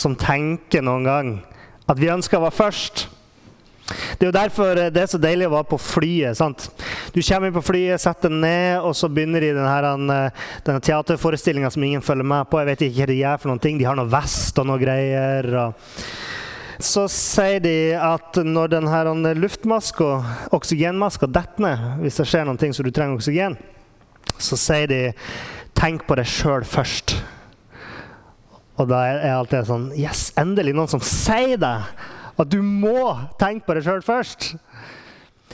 Som tenker noen gang at vi ønsker å være først. Det er jo derfor det er så deilig å være på flyet. sant? Du kommer inn på flyet, setter den ned, og så begynner de denne, denne teaterforestillinga som ingen følger med på. Jeg vet ikke hva de gjør for noen ting. De har noe vest og noe greier. Og så sier de at når denne luftmaska, oksygenmaska, detter ned, hvis det skjer noe så du trenger oksygen, så sier de 'tenk på deg sjøl først'. Og da er alltid sånn Yes, endelig noen som sier det! At du må tenke på deg sjøl først.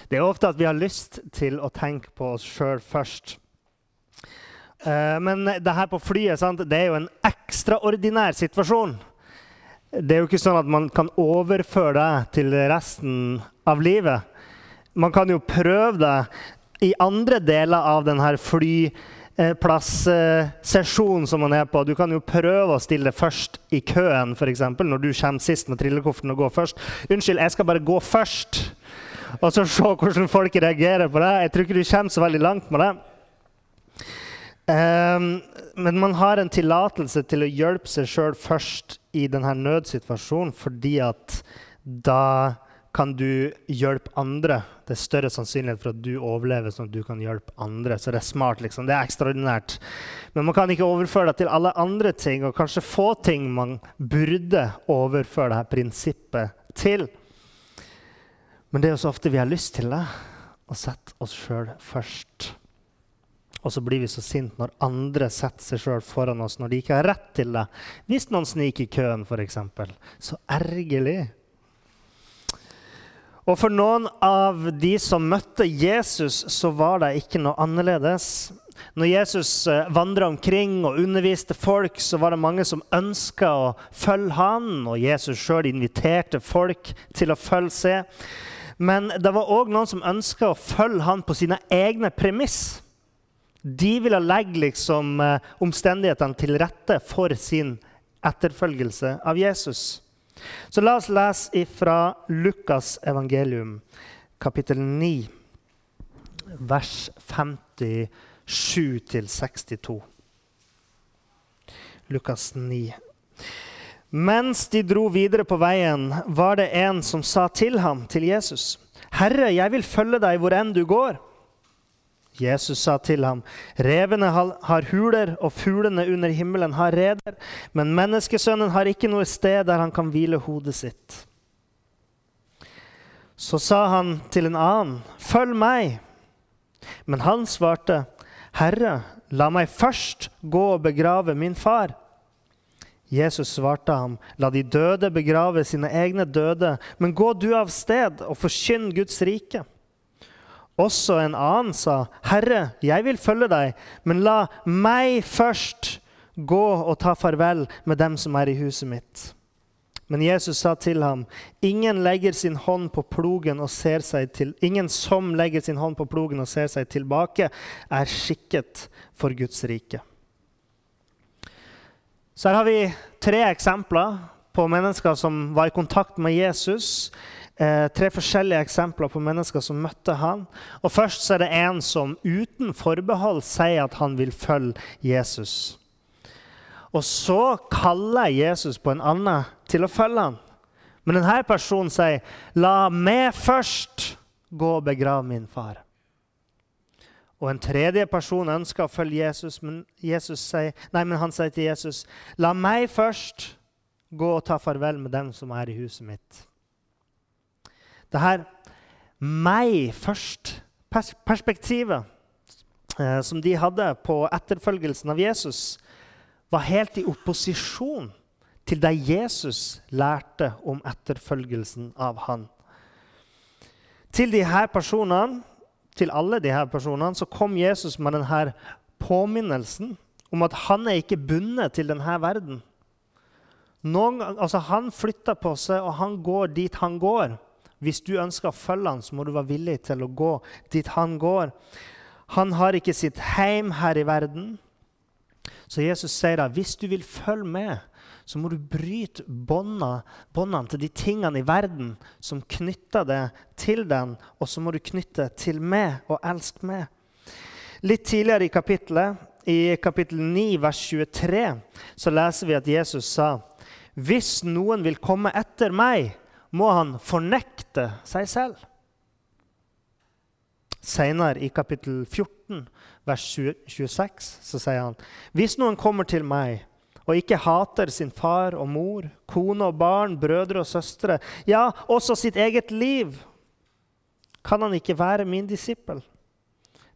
Det er ofte at vi har lyst til å tenke på oss sjøl først. Uh, men det her på flyet sant? det er jo en ekstraordinær situasjon. Det er jo ikke sånn at man kan overføre det til resten av livet. Man kan jo prøve det i andre deler av denne flyplasssesjonen som man er på. Du kan jo prøve å stille først i køen, f.eks. Når du kommer sist med trillekofferten og går først. 'Unnskyld, jeg skal bare gå først.' Og så se hvordan folk reagerer på det. Jeg tror ikke du kommer så veldig langt med det. Um, men man har en tillatelse til å hjelpe seg sjøl først i denne nødsituasjonen, fordi at da kan du hjelpe andre. Det er større sannsynlighet for at du overlever, sånn at du kan hjelpe andre. Så det er smart. liksom. Det er ekstraordinært. Men man kan ikke overføre det til alle andre ting, og kanskje få ting man burde overføre dette prinsippet til. Men det er jo så ofte vi har lyst til det, å sette oss sjøl først. Og så blir vi så sinte når andre setter seg sjøl foran oss når de ikke har rett til det. Hvis noen sniker i køen, f.eks. Så ergerlig. Og for noen av de som møtte Jesus, så var det ikke noe annerledes. Når Jesus vandra omkring og underviste folk, så var det mange som ønska å følge han, og Jesus sjøl inviterte folk til å følge seg. Men det var òg noen som ønska å følge han på sine egne premiss. De ville legge liksom omstendighetene til rette for sin etterfølgelse av Jesus. Så la oss lese fra Lukas evangelium, kapittel 9, vers 57-62. Lukas 9. Mens de dro videre på veien, var det en som sa til ham, til Jesus, 'Herre, jeg vil følge deg hvor enn du går.' Jesus sa til ham, 'Revene har huler, og fuglene under himmelen har reder.' 'Men menneskesønnen har ikke noe sted der han kan hvile hodet sitt.' Så sa han til en annen, 'Følg meg.' Men han svarte, 'Herre, la meg først gå og begrave min far.' Jesus svarte ham, 'La de døde begrave sine egne døde, men gå du av sted og forkynn Guds rike.' Også en annen sa, 'Herre, jeg vil følge deg, men la meg først gå og ta farvel med dem som er i huset mitt.' Men Jesus sa til ham, 'Ingen legger sin hånd på plogen og ser seg til Ingen som legger sin hånd på plogen og ser seg tilbake, er skikket for Guds rike.' Så her har vi tre eksempler på mennesker som var i kontakt med Jesus eh, tre forskjellige eksempler på mennesker som møtte han. Og Først er det en som uten forbehold sier at han vil følge Jesus. Og så kaller Jesus på en annen til å følge han. Men denne personen sier, 'La meg først gå og begrave min far'. Og en tredje person ønsker å følge Jesus, men, Jesus sier, nei, men han sier til Jesus, 'La meg først gå og ta farvel med dem som er i huset mitt'. Det her meg først-perspektivet eh, som de hadde på etterfølgelsen av Jesus, var helt i opposisjon til det Jesus lærte om etterfølgelsen av han. Til de her personene, til alle de her personene så kom Jesus med denne påminnelsen om at han er ikke bundet til denne verden. Noen, altså han flytter på seg, og han går dit han går. Hvis du ønsker å følge han, så må du være villig til å gå dit han går. Han har ikke sitt heim her i verden. Så Jesus sier at hvis du vil følge med, så må du bryte båndene til de tingene i verden som knytter det til den, og så må du knytte til meg og elske meg. Litt tidligere i kapittelet, i kapittel 9, vers 23, så leser vi at Jesus sa hvis noen vil komme etter meg, må han fornekte seg selv. Senere, i kapittel 14, vers 26, så sier han hvis noen kommer til meg og ikke hater sin far og mor, kone og barn, brødre og søstre, ja, også sitt eget liv, kan han ikke være min disippel.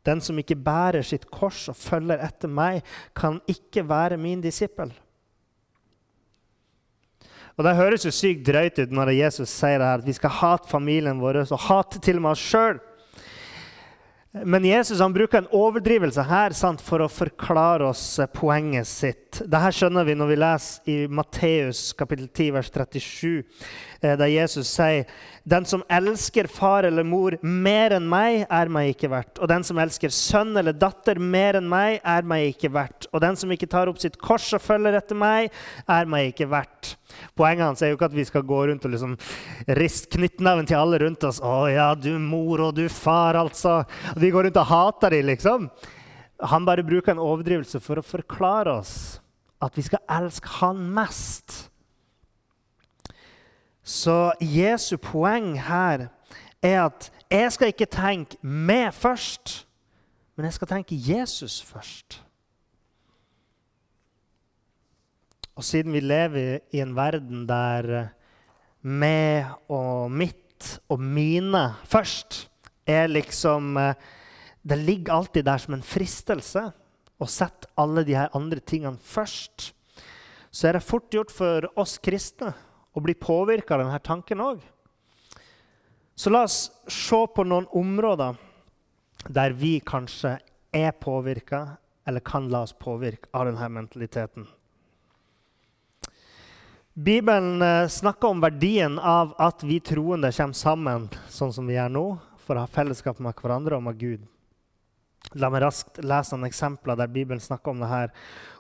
Den som ikke bærer sitt kors og følger etter meg, kan ikke være min disippel. Og Det høres jo sykt drøyt ut når Jesus sier det her, at vi skal hate familien vår og hate til og med oss sjøl. Men Jesus han bruker en overdrivelse her sant, for å forklare oss poenget sitt. Dette skjønner vi når vi leser i Matteus kapittel 10, vers 37, eh, der Jesus sier den som elsker far eller mor mer enn meg, er meg ikke verdt. Og den som elsker sønn eller datter mer enn meg, er meg ikke verdt. Og den som ikke tar opp sitt kors og følger etter meg, er meg ikke verdt. Poenget hans er jo ikke at vi skal gå rundt og liksom riste knyttneven til alle rundt oss. 'Å ja, du mor og du far', altså. Vi går rundt og hater dem, liksom. Han bare bruker en overdrivelse for å forklare oss at vi skal elske han mest. Så Jesu poeng her er at jeg skal ikke tenke meg først, men jeg skal tenke Jesus først. Og siden vi lever i en verden der meg og mitt og mine først er liksom Det ligger alltid der som en fristelse å sette alle de her andre tingene først. Så er det fort gjort for oss kristne å bli påvirka av denne tanken òg. Så la oss se på noen områder der vi kanskje er påvirka, eller kan la oss påvirke av denne mentaliteten. Bibelen eh, snakker om verdien av at vi troende kommer sammen sånn som vi gjør nå, for å ha fellesskap med hverandre og med Gud. La meg raskt lese noen eksempler der Bibelen snakker om det her.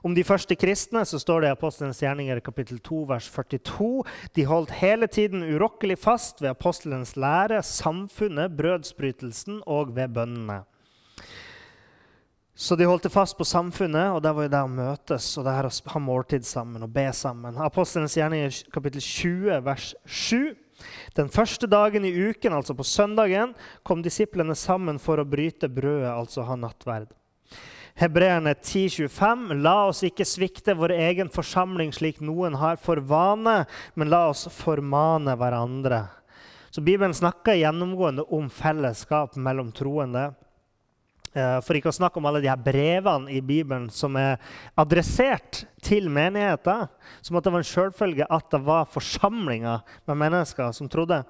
Om de første kristne så står det i Apostelens gjerninger kapittel 2, vers 42. De holdt hele tiden urokkelig fast ved apostelens lære, samfunnet, brødsbrytelsen og ved bønnene. Så de holdt fast på samfunnet, og det var jo det å møtes og det her å ha måltid sammen og be sammen. Apostelens gjerninger kapittel 20, vers 7. Den første dagen i uken, altså på søndagen, kom disiplene sammen for å bryte brødet, altså ha nattverd. Hebreerne 10,25.: La oss ikke svikte vår egen forsamling slik noen har for vane, men la oss formane hverandre. Så Bibelen snakker gjennomgående om fellesskap mellom troende. Eh, for ikke å snakke om alle de her brevene i Bibelen som er adressert til menigheter. Som at det var en selvfølge at det var forsamlinger med mennesker som trodde.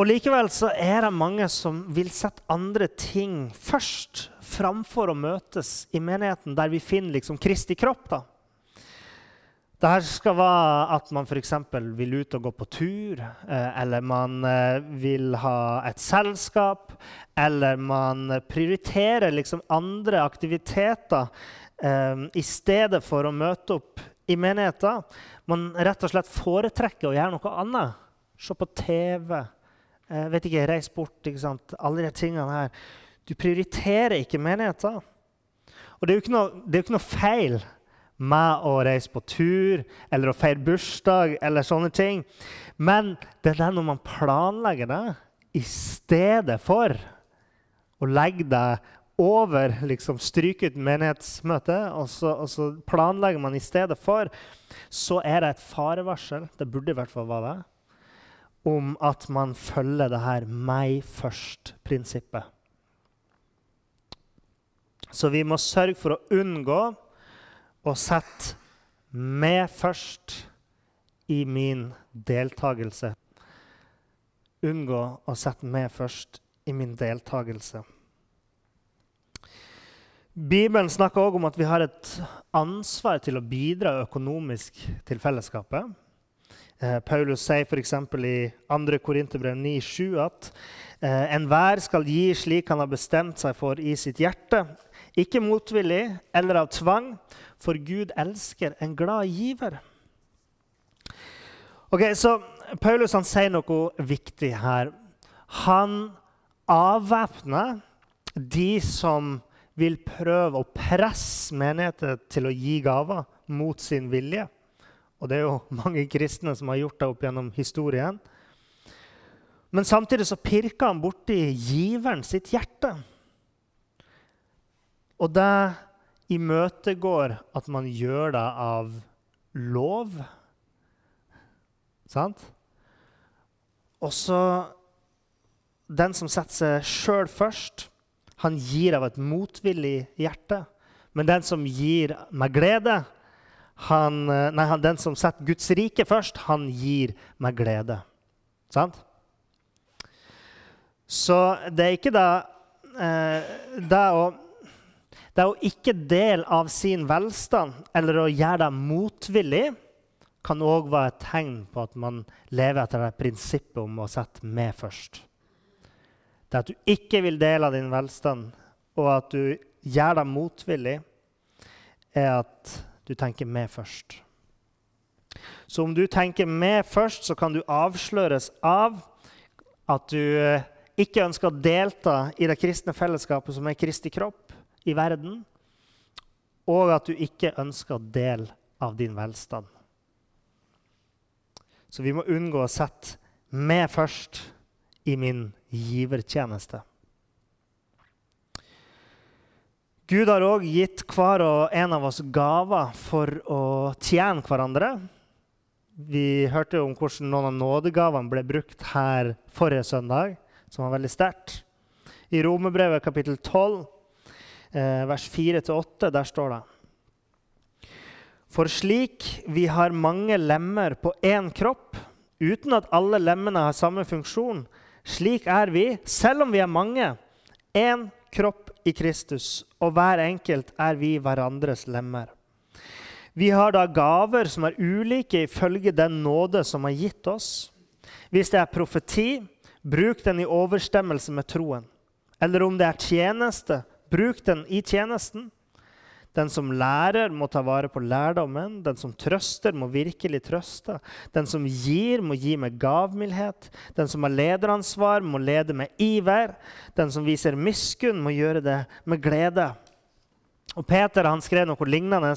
Og Likevel så er det mange som vil sette andre ting først framfor å møtes i menigheten, der vi finner liksom Kristi kropp. da. Dette skal være at man f.eks. vil ut og gå på tur, eh, eller man eh, vil ha et selskap, eller man prioriterer liksom andre aktiviteter eh, i stedet for å møte opp i menigheten. Man rett og slett foretrekker å gjøre noe annet. Se på TV, eh, vet ikke, reise bort. ikke sant? Alle de tingene her. Du prioriterer ikke menigheten. Og det er jo ikke noe, jo ikke noe feil med å reise på tur eller å feire bursdag eller sånne ting. Men det er når man planlegger det i stedet for å legge deg over liksom Stryke ut menighetsmøtet, og og så, planlegger man i stedet for, så er det et farevarsel, det burde i hvert fall være det, om at man følger det her 'meg først'-prinsippet. Så vi må sørge for å unngå og sett meg først i min deltakelse. Unngå å sette meg først i min deltakelse. Bibelen snakker også om at vi har et ansvar til å bidra økonomisk til fellesskapet. Eh, Paulus sier f.eks. i 2. Korinterbrev 9,7 at eh, enhver skal gi slik han har bestemt seg for i sitt hjerte, ikke motvillig eller av tvang, for Gud elsker en glad giver. Ok, så Paulus han sier noe viktig her. Han avvæpner de som vil prøve å presse menigheter til å gi gaver mot sin vilje. Og det er jo mange kristne som har gjort det opp gjennom historien. Men samtidig så pirker han borti giveren sitt hjerte. Og det imøtegår at man gjør det av lov. Sant? Og så Den som setter seg sjøl først, han gir av et motvillig hjerte. Men den som gir med glede, han, Nei, han, den som setter Guds rike først, han gir med glede. Sant? Så det er ikke da eh, det å det å ikke dele av sin velstand eller å gjøre det motvillig kan òg være et tegn på at man lever etter det prinsippet om å sette meg først. Det at du ikke vil dele av din velstand, og at du gjør det motvillig, er at du tenker meg først. Så om du tenker meg først, så kan du avsløres av at du eh, ikke ønsker å delta i det kristne fellesskapet som er Kristi kropp i verden, og at du ikke ønsker å dele av din velstand. Så vi må unngå å sette meg først i min givertjeneste. Gud har òg gitt hver og en av oss gaver for å tjene hverandre. Vi hørte om hvordan noen av nådegavene ble brukt her forrige søndag, som var veldig sterkt. I Romerbrevet kapittel 12, eh, vers 4-8, der står det For slik vi har mange lemmer på én kropp, uten at alle lemmene har samme funksjon, slik er vi, selv om vi er mange, én kropp i Kristus, og hver enkelt er vi hverandres lemmer. Vi har da gaver som er ulike ifølge den nåde som er gitt oss. Hvis det er profeti, bruk den i overstemmelse med troen. Eller om det er tjeneste, bruk den i tjenesten. Den som lærer, må ta vare på lærdommen. Den som trøster, må virkelig trøste. Den som gir, må gi med gavmildhet. Den som har lederansvar, må lede med iver. Den som viser miskunn, må gjøre det med glede. Og Peter han skrev noe lignende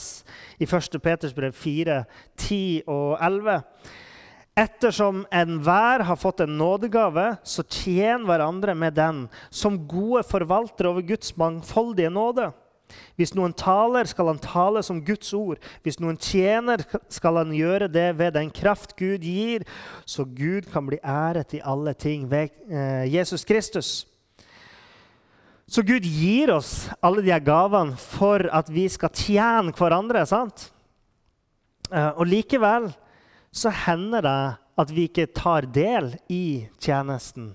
i 1. Peters brev 4, 10 og 11. Ettersom enhver har fått en nådegave, så tjen hverandre med den som gode forvaltere over Guds mangfoldige nåde. Hvis noen taler, skal han tale som Guds ord. Hvis noen tjener, skal han gjøre det ved den kraft Gud gir, så Gud kan bli æret i alle ting ved eh, Jesus Kristus. Så Gud gir oss alle de gavene for at vi skal tjene hverandre. sant? Eh, og likevel så hender det at vi ikke tar del i tjenesten.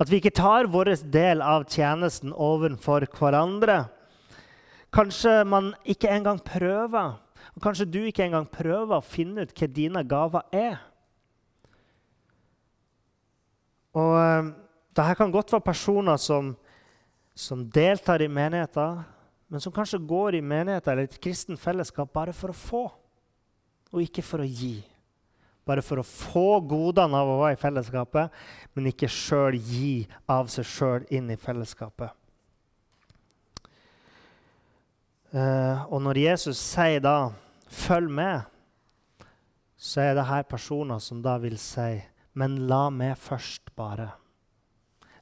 At vi ikke tar vår del av tjenesten overfor hverandre. Kanskje man ikke engang prøver. Og kanskje du ikke engang prøver å finne ut hva dine gaver er. Og uh, Dette kan godt være personer som, som deltar i menigheter, men som kanskje går i menigheter eller et kristent fellesskap bare for å få, og ikke for å gi. Bare for å få godene av å være i fellesskapet, men ikke sjøl gi av seg sjøl inn i fellesskapet. Uh, og når Jesus sier da 'følg med', så er det her personer som da vil si 'men la meg først bare'.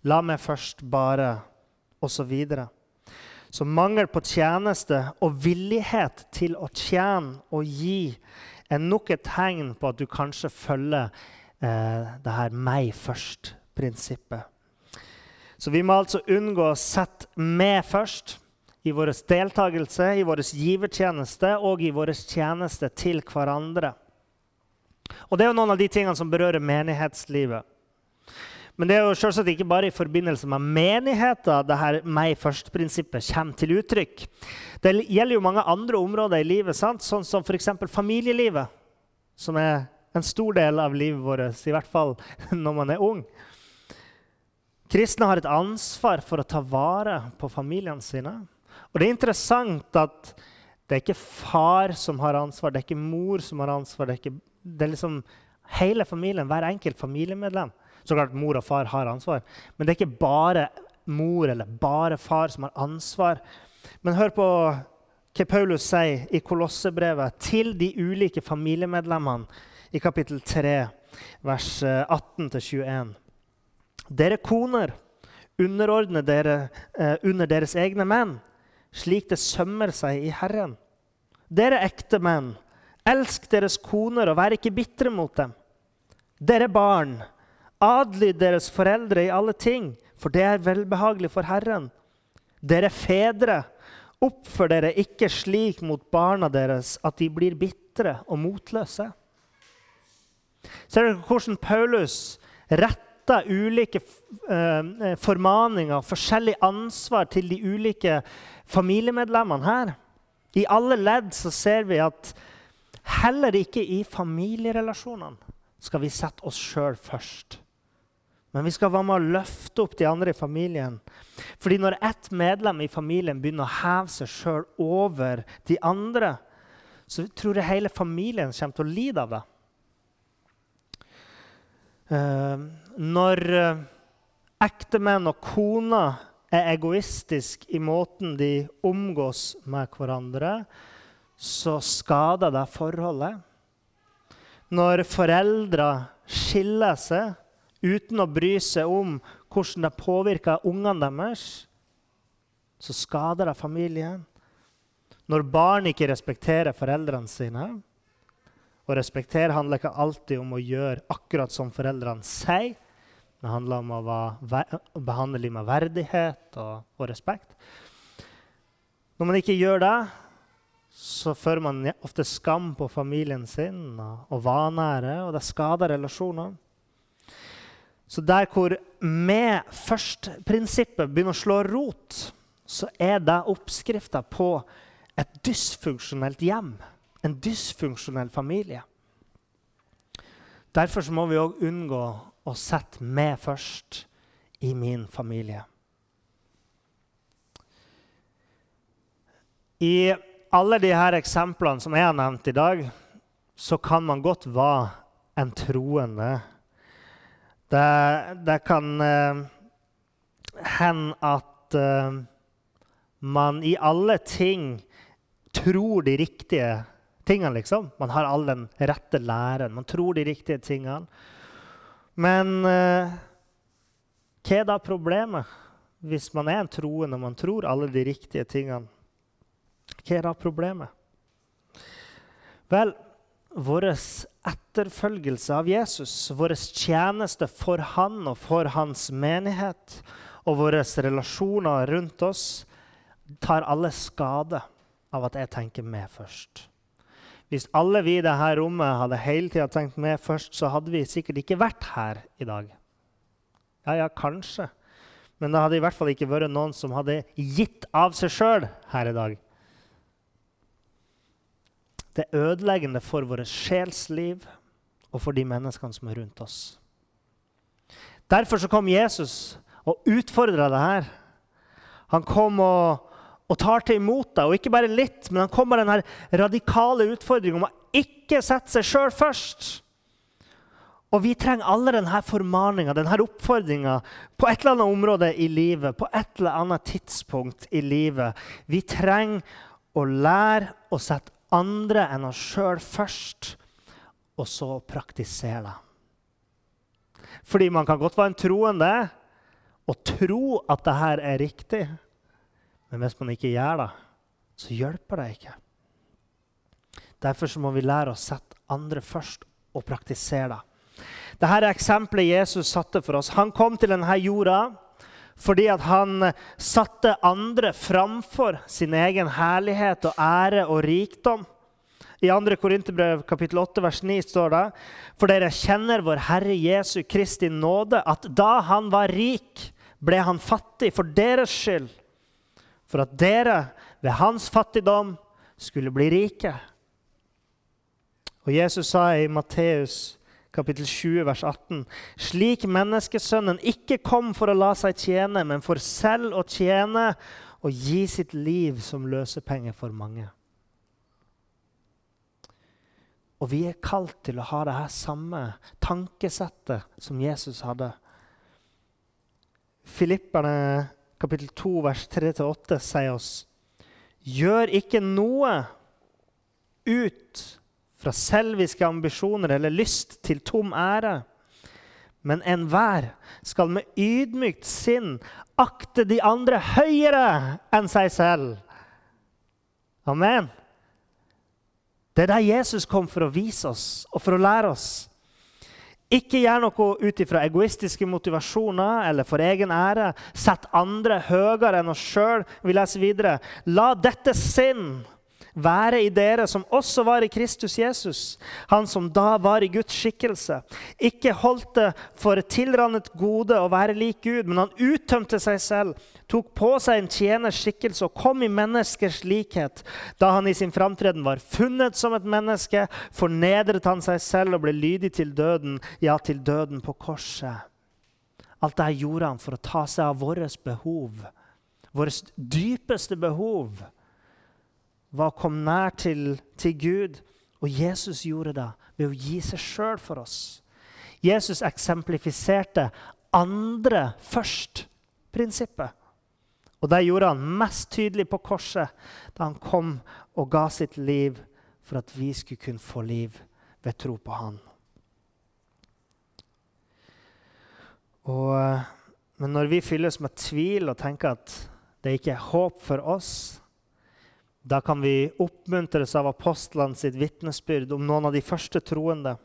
La meg først bare, osv. Så, videre. så mangel på tjeneste og villighet til å tjene og gi er nok et tegn på at du kanskje følger eh, det her 'meg først'-prinsippet. Så vi må altså unngå å sette 'meg først' i vår deltakelse, i vår givertjeneste og i vår tjeneste til hverandre. Og Det er jo noen av de tingene som berører menighetslivet. Men det er jo selvsagt ikke bare i forbindelse med menigheter det her meg først-prinsippet kommer til uttrykk. Det gjelder jo mange andre områder i livet, sant? sånn som f.eks. familielivet, som er en stor del av livet vårt, i hvert fall når man er ung. Kristne har et ansvar for å ta vare på familiene sine. Og det er interessant at det er ikke far som har ansvar, det er ikke mor som har ansvar. Det er, ikke, det er liksom hele familien, hver enkelt familiemedlem så klart mor og far har ansvar. Men det er ikke bare mor eller bare far som har ansvar. Men hør på hva Paulus sier i Kolossebrevet til de ulike familiemedlemmene i kapittel 3, vers 18-21. Eh, dere koner, underordne dere eh, under deres egne menn, slik det sømmer seg i Herren. Dere ekte menn, elsk deres koner og vær ikke bitre mot dem. Dere barn, Adlyd deres foreldre i alle ting, for det er velbehagelig for Herren. Dere fedre, oppfør dere ikke slik mot barna deres at de blir bitre og motløse. Ser dere hvordan Paulus retter ulike uh, formaninger, forskjellig ansvar til de ulike familiemedlemmene her? I alle ledd så ser vi at heller ikke i familierelasjonene skal vi sette oss sjøl først. Men vi skal være med å løfte opp de andre i familien. Fordi når ett medlem i familien begynner å heve seg sjøl over de andre, så tror jeg hele familien kommer til å lide av det. Uh, når uh, ektemenn og koner er egoistiske i måten de omgås med hverandre, så skader det forholdet. Når foreldre skiller seg, uten å bry seg om hvordan det påvirker ungene deres, så skader det familien. Når barn ikke respekterer foreldrene sine Og respektere handler ikke alltid om å gjøre akkurat som foreldrene sier. Det handler om å, være, å behandle dem med verdighet og, og, respekt. Når man ikke gjør det, så fører man ofte skam på familien sin og vanære, og det skader relasjonene. Så der hvor med først-prinsippet begynner å slå rot, så er det oppskrifta på et dysfunksjonelt hjem, en dysfunksjonell familie. Derfor må vi òg unngå å sette meg først i min familie. I alle disse eksemplene som jeg har nevnt i dag, så kan man godt være en troende det, det kan uh, hende at uh, man i alle ting tror de riktige tingene, liksom. Man har all den rette læren. Man tror de riktige tingene. Men uh, hva er da problemet hvis man er en troende og man tror alle de riktige tingene? Hva er da problemet? Vel, vår etterfølgelse av Jesus, vår tjeneste for han og for hans menighet og våre relasjoner rundt oss, tar alle skade av at jeg tenker meg først. Hvis alle vi i dette rommet hadde hele tida tenkt meg først, så hadde vi sikkert ikke vært her i dag. Ja, ja, kanskje. Men det hadde i hvert fall ikke vært noen som hadde gitt av seg sjøl her i dag. Det er ødeleggende for vårt sjelsliv og for de menneskene som er rundt oss. Derfor så kom Jesus og utfordra det her. Han kom og, og tar til imot deg, og ikke bare litt, men han kom med den radikale utfordringen om å ikke sette seg sjøl først. Og vi trenger alle denne formaninga, denne oppfordringa, på et eller annet område i livet, på et eller annet tidspunkt i livet. Vi trenger å lære å sette andre enn oss sjøl først, og så praktisere det. Fordi man kan godt være en troende og tro at det her er riktig, men hvis man ikke gjør det, så hjelper det ikke. Derfor må vi lære å sette andre først og praktisere det. Dette er eksempelet Jesus satte for oss. Han kom til denne jorda fordi at han satte andre framfor sin egen herlighet og ære og rikdom. I 2. Korinterbrev kapittel 8 vers 9 står det For dere kjenner vår Herre Jesu Kristi nåde, at da han var rik, ble han fattig for deres skyld, for at dere ved hans fattigdom skulle bli rike. Og Jesus sa i Matteus kapittel 20, vers 18.: Slik menneskesønnen ikke kom for å la seg tjene, men for selv å tjene og gi sitt liv som løsepenge for mange. Og vi er kalt til å ha det her samme tankesettet som Jesus hadde. Filipperne kapittel 2, vers 3-8 sier oss Gjør ikke noe ut fra selviske ambisjoner eller lyst til tom ære. Men enhver skal med ydmykt sinn akte de andre høyere enn seg selv. Amen. Det er der Jesus kom for å vise oss og for å lære oss. Ikke gjør noe ut ifra egoistiske motivasjoner eller for egen ære. Sett andre høyere enn oss sjøl. Vi leser videre. La dette sinn være i dere som også var i Kristus Jesus, han som da var i Guds skikkelse. Ikke holdt det for et tilrannet gode å være lik Gud, men han uttømte seg selv, tok på seg en tjeners skikkelse og kom i menneskers likhet. Da han i sin framtreden var funnet som et menneske, fornedret han seg selv og ble lydig til døden, ja, til døden på korset. Alt dette gjorde han for å ta seg av våre behov, vårt dypeste behov var å komme nær til, til Gud. Og Jesus gjorde det ved å gi seg sjøl for oss. Jesus eksemplifiserte andre først-prinsippet. Og det gjorde han mest tydelig på korset, da han kom og ga sitt liv for at vi skulle kunne få liv ved tro på han. Og, men når vi fylles med tvil og tenker at det ikke er håp for oss, da kan vi oppmuntres av apostlene sitt vitnesbyrd om noen av de første troende.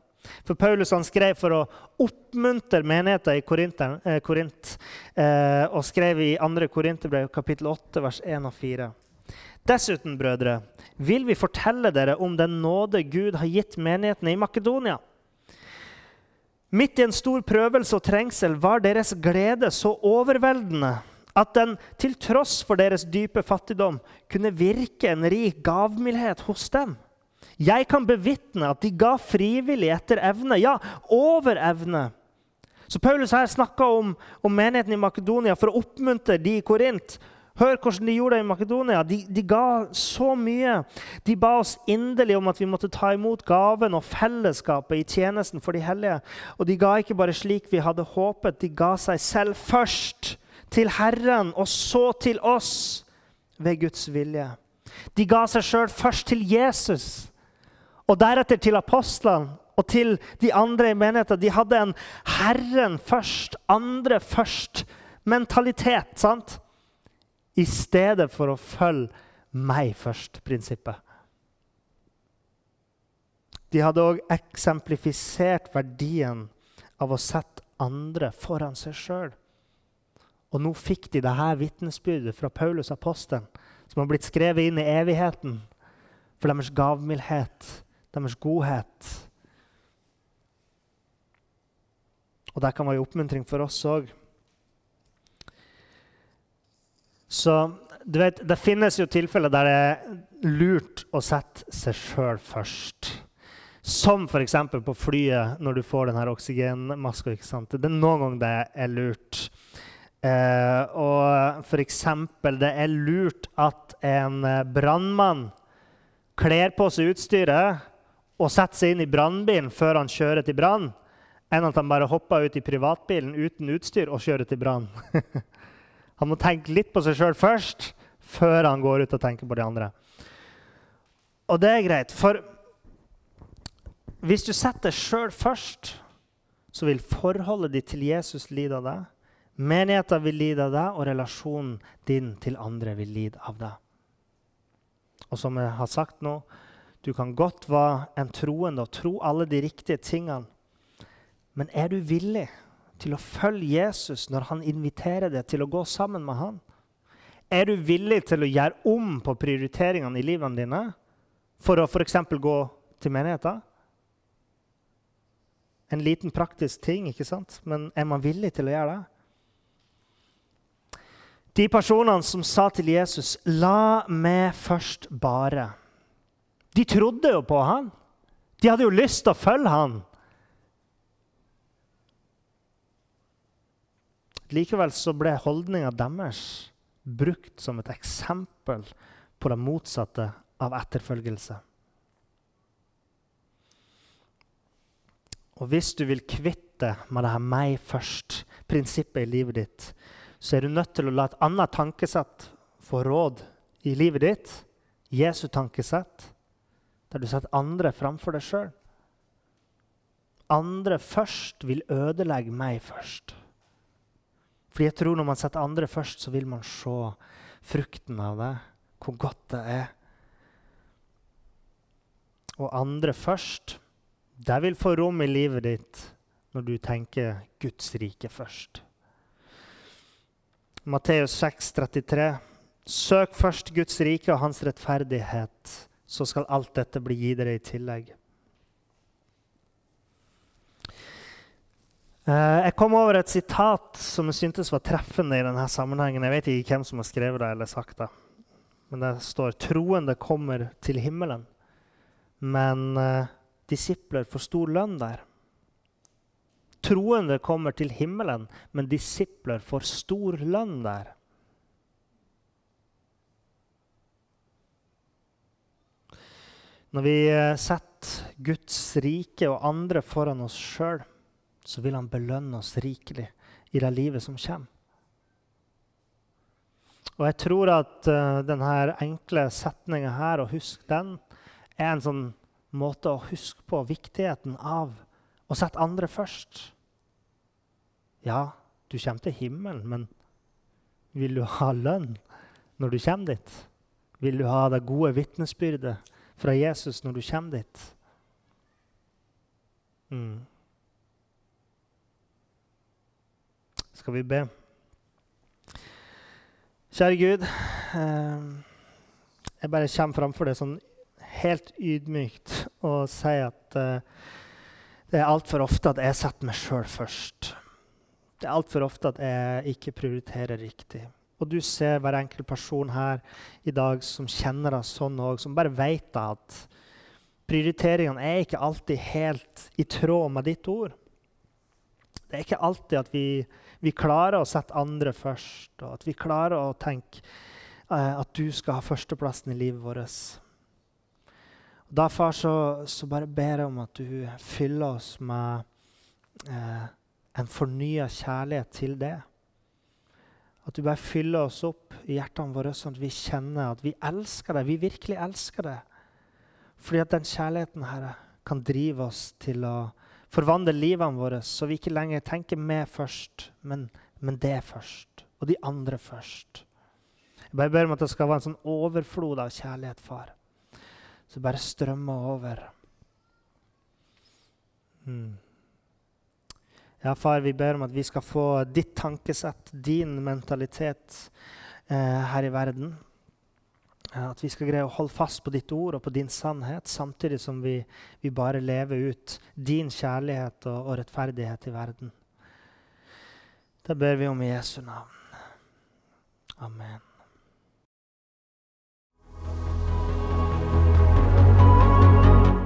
For Paulus han skrev for å oppmuntre menigheten i Korinter, eh, Korint, eh, og skrev i 2. Korinterbrev kapittel 8, vers 1 og 4. Dessuten, brødre, vil vi fortelle dere om den nåde Gud har gitt menighetene i Makedonia. Midt i en stor prøvelse og trengsel var deres glede så overveldende at den til tross for deres dype fattigdom kunne virke en rik gavmildhet hos dem. Jeg kan bevitne at de ga frivillig etter evne, ja, over evne. Så Paulus her snakka om, om, menigheten i Makedonia for å oppmuntre de i Korint. Hør hvordan de gjorde det i Makedonia. De, de, ga så mye. De ba oss inderlig om at vi måtte ta imot gaven og fellesskapet i tjenesten for de hellige. Og de ga ikke bare slik vi hadde håpet, de ga seg selv først til Herren og så til oss ved Guds vilje. De ga seg sjøl først til Jesus og deretter til apostlene og til de andre i menigheten. De hadde en Herren først, andre først-mentalitet. sant? I stedet for å følge meg først-prinsippet. De hadde òg eksemplifisert verdien av å sette andre foran seg sjøl. Og nå fikk de dette vitnesbyrdet fra Paulus apostelen, som har blitt skrevet inn i evigheten for deres gavmildhet, deres godhet. Og det kan være en oppmuntring for oss òg. Så du vet, Det finnes jo tilfeller der det er lurt å sette seg sjøl først. Som f.eks. på flyet når du får denne oksygenmaska. Det er noen ganger det er lurt. Eh, og f.eks. det er lurt at en eh, brannmann kler på seg utstyret og setter seg inn i brannbilen før han kjører til brann, enn at han bare hopper ut i privatbilen uten utstyr og kjører til brann. han må tenke litt på seg sjøl først, før han går ut og tenker på de andre. Og det er greit, for hvis du setter deg sjøl først, så vil forholdet ditt til Jesus lide av deg. Menigheten vil lide av deg, og relasjonen din til andre vil lide av deg. Og som jeg har sagt nå, du kan godt være en troende og tro alle de riktige tingene. Men er du villig til å følge Jesus når han inviterer deg til å gå sammen med han? Er du villig til å gjøre om på prioriteringene i livene dine? for å f.eks. gå til menigheten. En liten praktisk ting, ikke sant? men er man villig til å gjøre det? De personene som sa til Jesus 'La meg først bare', de trodde jo på han. De hadde jo lyst til å følge han. Likevel så ble holdninga deres brukt som et eksempel på det motsatte av etterfølgelse. Og hvis du vil kvitte med det her 'meg først'-prinsippet i livet ditt, så er du nødt til å la et annet tankesett få råd i livet ditt. Jesu tankesett, der du setter andre framfor deg sjøl. Andre først vil ødelegge meg først. Fordi jeg tror når man setter andre først, så vil man se frukten av det, hvor godt det er. Og andre først, det vil få rom i livet ditt når du tenker Guds rike først. Matteus 6, 33. Søk først Guds rike og hans rettferdighet, så skal alt dette bli gitt dere i tillegg. Eh, jeg kom over et sitat som jeg syntes var treffende i denne sammenhengen. Jeg vet ikke hvem som har skrevet det eller sagt det. Men det står 'troende kommer til himmelen'. Men uh, disipler får stor lønn der. Troende kommer til himmelen, men disipler får stor lønn der. Når vi eh, setter Guds rike og andre foran oss sjøl, så vil han belønne oss rikelig i det livet som kommer. Og jeg tror at uh, denne enkle setninga her, å huske den, er en sånn måte å huske på viktigheten av å sette andre først. Ja, du kommer til himmelen, men vil du ha lønn når du kommer dit? Vil du ha det gode vitnesbyrdet fra Jesus når du kommer dit? Mm. skal vi be. Kjære Gud, eh, jeg bare kommer framfor deg sånn helt ydmykt og sier at eh, det er altfor ofte at jeg setter meg sjøl først. Det er altfor ofte at jeg ikke prioriterer riktig. Og du ser hver enkelt person her i dag som kjenner deg sånn òg, som bare vet at prioriteringene er ikke alltid helt i tråd med ditt ord. Det er ikke alltid at vi vi klarer å sette andre først, og at vi klarer å tenke eh, at du skal ha førsteplassen i livet vårt. Da, far, så, så, bare ber jeg om at du fyller oss med eh, en fornya kjærlighet til det. At du bare fyller oss opp i hjertene våre, sånn at vi kjenner at vi elsker deg. Vi virkelig elsker deg. Fordi at den kjærligheten her kan drive oss til å forvandle livene våre, så vi ikke lenger tenker meg først, men, men det først. Og de andre først. Jeg bare ber om at det skal være en sånn overflod av kjærlighet, far. Så bare strømmer over. Mm. Ja, far, vi ber om at vi skal få ditt tankesett, din mentalitet eh, her i verden. At vi skal greie å holde fast på ditt ord og på din sannhet, samtidig som vi, vi bare lever ut din kjærlighet og, og, rettferdighet i verden. Det ber vi om i Jesu navn. Amen.